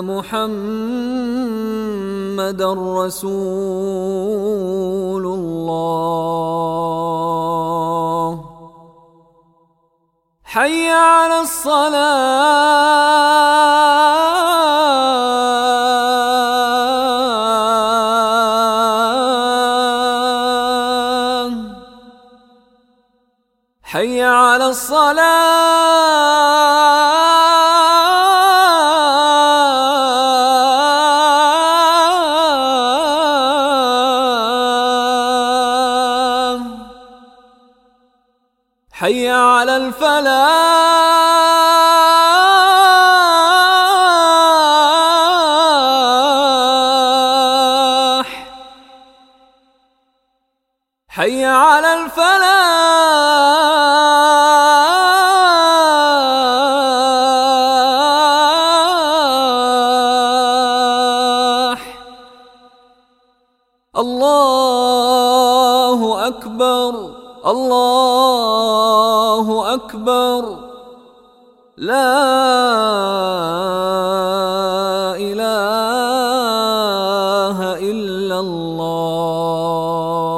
محمد رسول الله. حي على الصلاة. حي على الصلاة. حي على الفلاح. حي على الفلاح. الله أكبر. الله أكبر. لا إله إلا الله.